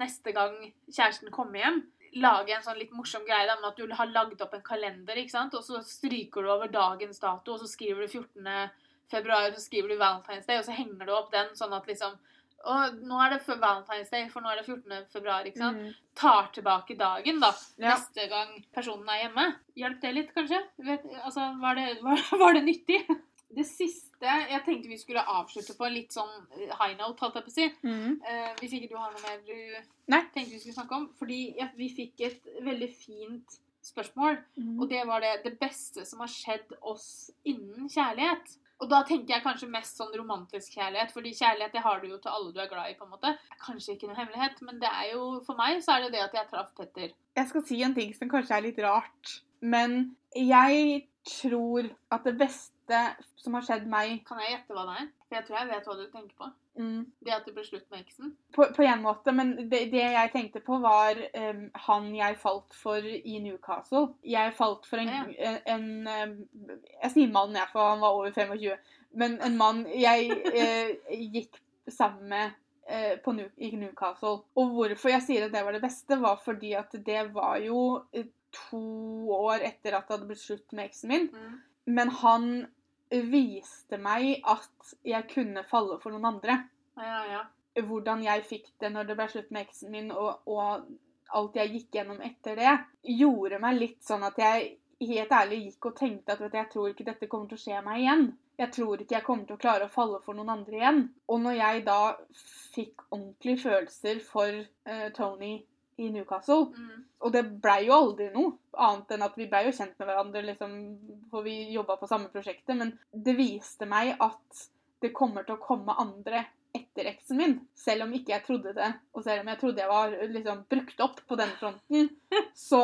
neste gang kjæresten kommer hjem, lager en sånn litt morsom greie da, med at du har lagd opp en kalender, ikke sant? og så stryker du over dagens dato, og så skriver du 14. februar, så skriver du Valentine's Day, og så henger du opp den sånn at liksom Og nå er det for Valentine's Day, for nå er det 14. februar. ikke sant? Mm. Tar tilbake dagen, da. Ja. Neste gang personen er hjemme. Hjalp det litt, kanskje? Vet, altså, var det, var, var det nyttig? Det siste Jeg tenkte vi skulle avslutte på en litt sånn high note, holdt jeg på å si. Mm. Eh, hvis ikke du har noe mer du Nei. tenkte vi skulle snakke om. Fordi ja, vi fikk et veldig fint spørsmål, Mm. og det var det det beste som har skjedd oss innen kjærlighet. Og da tenker jeg kanskje mest sånn romantisk kjærlighet, fordi kjærlighet det har du jo til alle du er glad i, på en måte. Kanskje ikke noe hemmelighet, men det er jo, for meg så er det det at jeg traff Petter. Jeg skal si en ting som kanskje er litt rart, men jeg tror at det beste som har skjedd meg Kan jeg gjette hva det er? For jeg tror jeg vet hva du tenker på. mm, Det at det ble slutt med eksen. på, på en måte, men det, det jeg tenkte på, var um, han jeg falt for i Newcastle. Jeg falt for en, Ja. en, em, Jeg sier mann, jeg, for han var over 25. Men en mann jeg uh, gikk sammen med uh, på New, i Newcastle. Og hvorfor jeg sier at det var det beste, var fordi at det var jo eh, to år etter at det hadde blitt slutt med eksen min. Mm. Men han viste meg at jeg kunne falle for noen andre Ja, ja. hvordan jeg fikk det når det ble slutt med eksen min, og, og alt jeg gikk gjennom etter det, gjorde meg litt sånn at jeg helt ærlig gikk og tenkte at vet du, jeg tror ikke dette kommer til å skje meg igjen. Jeg tror ikke jeg kommer til å klare å falle for noen andre igjen. Og når jeg da fikk ordentlige følelser for uh, Tony i Newcastle, Mm. og det blei jo aldri noe annet enn at vi blei jo kjent med hverandre, liksom, for vi jobba på samme prosjektet, men det viste meg at det kommer til å komme andre etter eksen min. Selv om ikke jeg trodde det, og selv om jeg trodde jeg var liksom brukt opp på den fronten, så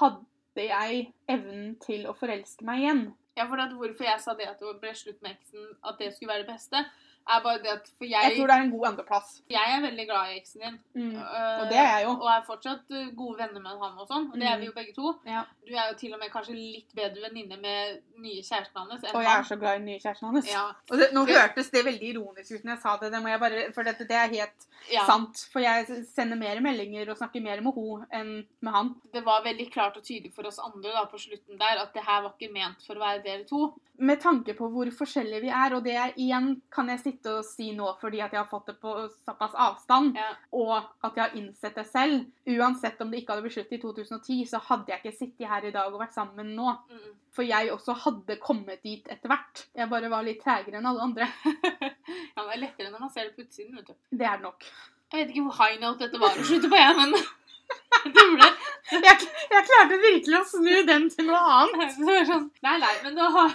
hadde jeg evnen til å forelske meg igjen. Ja, for at hvorfor jeg sa det at det ble slutt med eksen, at det skulle være det beste, er bare det at for Jeg jeg, tror det er en god andreplass. jeg er veldig glad i eksen din. Mm. øh, Og det er jeg jo. Og er fortsatt øh, gode venner med han og sånn. Og det er Mm. vi jo begge to. Ja. Du er jo til og med kanskje litt bedre venninne med nye kjæresten hans enn Og jeg er så glad i nye kjæresten hans. Ja, Og det, nå hørtes det veldig ironisk ut når jeg sa det, det må jeg bare, for dette, det er helt ja. sant. For jeg sender mer meldinger og snakker mer med henne enn med han. Det var veldig klart og tydelig for oss andre da, på slutten der at det her var ikke ment for å være dere to. Med tanke på hvor forskjellige vi er, og det er igjen kan jeg sitte og si nå fordi at jeg har fått det på såpass avstand, Ja. og at jeg har innsett det selv. Uansett om det ikke hadde blitt slutt i 2010, så hadde jeg ikke sittet her i dag og vært sammen nå. Mm. For jeg også hadde kommet dit etter hvert. Jeg bare var litt tregere enn alle andre. ja, det er lettere når man ser det på utsiden, vet du. Det er det nok. Jeg vet ikke hvor high note dette var å slutte på, jeg, men det. Jeg, jeg klarte virkelig å snu den til noe annet. Sånn, nei, nei, men nå har,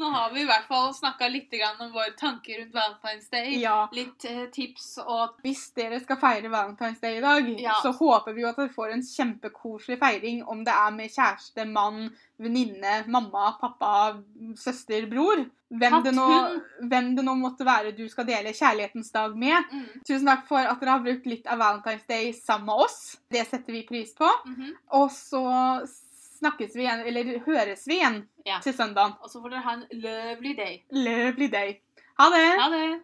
nå har vi i hvert fall snakka litt om våre tanker rundt Valentine's Day. Ja. Litt eh, tips og Hvis dere skal feire Valentine's Day i dag, Ja. så håper vi jo at dere får en kjempekoselig feiring, om det er med kjæreste, mann, venninne, mamma, pappa, søster, bror. Hvem det, nå, hvem det nå måtte være du skal dele kjærlighetens dag med. mm, Tusen takk for at dere har brukt litt av Valentine's Day sammen med oss. Det setter vi pris på. mhm. Og så snakkes vi igjen, eller høres vi igjen Ja. til søndag. Og så får dere ha en lovely day. Lovely day. Ha det! Ha det!